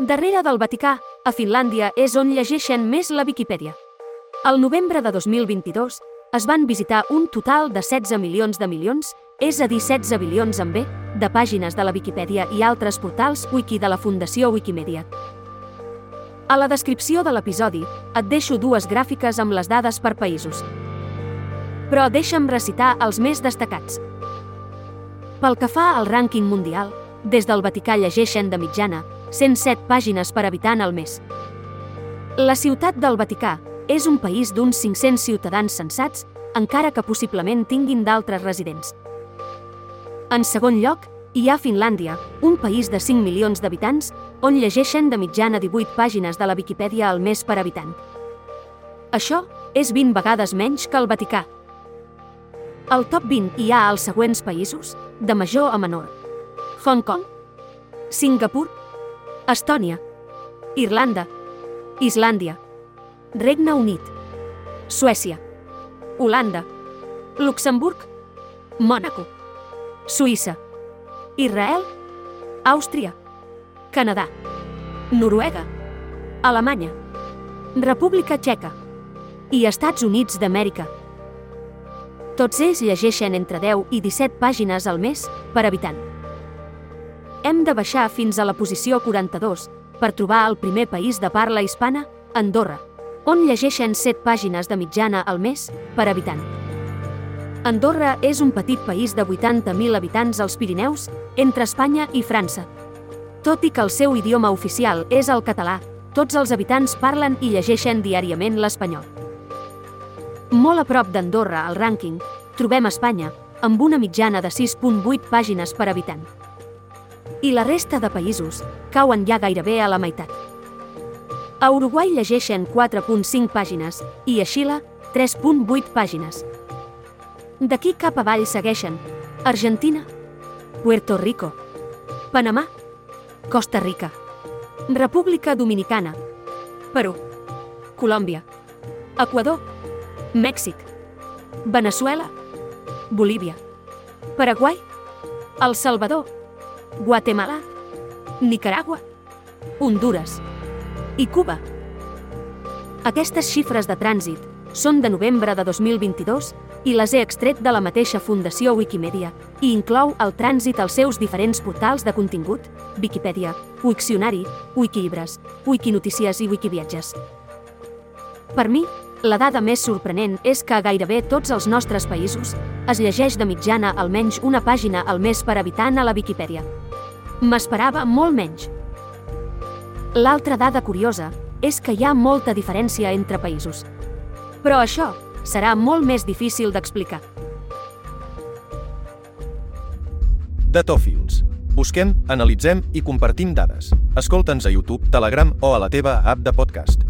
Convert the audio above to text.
Darrere del Vaticà, a Finlàndia és on llegeixen més la Viquipèdia. Al novembre de 2022 es van visitar un total de 16 milions de milions, és a dir 16 bilions amb B, de pàgines de la Viquipèdia i altres portals wiki de la Fundació Wikimedia. A la descripció de l'episodi et deixo dues gràfiques amb les dades per països. Però deixa'm recitar els més destacats. Pel que fa al rànquing mundial, des del Vaticà llegeixen de mitjana 107 pàgines per habitant al mes. La ciutat del Vaticà és un país d'uns 500 ciutadans sensats, encara que possiblement tinguin d'altres residents. En segon lloc, hi ha Finlàndia, un país de 5 milions d'habitants, on llegeixen de mitjana 18 pàgines de la Viquipèdia al mes per habitant. Això és 20 vegades menys que el Vaticà. Al top 20 hi ha els següents països, de major a menor. Hong Kong, Singapur, Estònia, Irlanda, Islàndia, Regne Unit, Suècia, Holanda, Luxemburg, Mònaco, Suïssa, Israel, Àustria, Canadà, Noruega, Alemanya, República Txeca i Estats Units d'Amèrica. Tots ells llegeixen entre 10 i 17 pàgines al mes per habitant. Hem de baixar fins a la posició 42 per trobar el primer país de parla hispana, Andorra, on llegeixen 7 pàgines de mitjana al mes per habitant. Andorra és un petit país de 80.000 habitants als Pirineus, entre Espanya i França. Tot i que el seu idioma oficial és el català, tots els habitants parlen i llegeixen diàriament l'espanyol. Molt a prop d'Andorra, al rànquing, trobem Espanya, amb una mitjana de 6.8 pàgines per habitant. I la resta de països cauen ja gairebé a la meitat. A Uruguai llegeixen 4.5 pàgines i a Xile 3.8 pàgines. D'aquí cap avall segueixen Argentina, Puerto Rico, Panamà, Costa Rica, República Dominicana, Perú, Colòmbia, Equador, Mèxic, Venezuela, Bolívia, Paraguai, El Salvador, Guatemala, Nicaragua, Honduras i Cuba. Aquestes xifres de trànsit són de novembre de 2022 i les he extret de la mateixa Fundació Wikimedia i inclou el trànsit als seus diferents portals de contingut, Wikipedia, Wikcionari, Wikilibres, Wikinotícies i Wikiviatges. Per mi, la dada més sorprenent és que a gairebé tots els nostres països es llegeix de mitjana almenys una pàgina al mes per habitant a la Viquipèdia. M'esperava molt menys. L'altra dada curiosa és que hi ha molta diferència entre països. Però això serà molt més difícil d'explicar. Datòfils. Busquem, analitzem i compartim dades. Escolta'ns a YouTube, Telegram o a la teva app de podcast.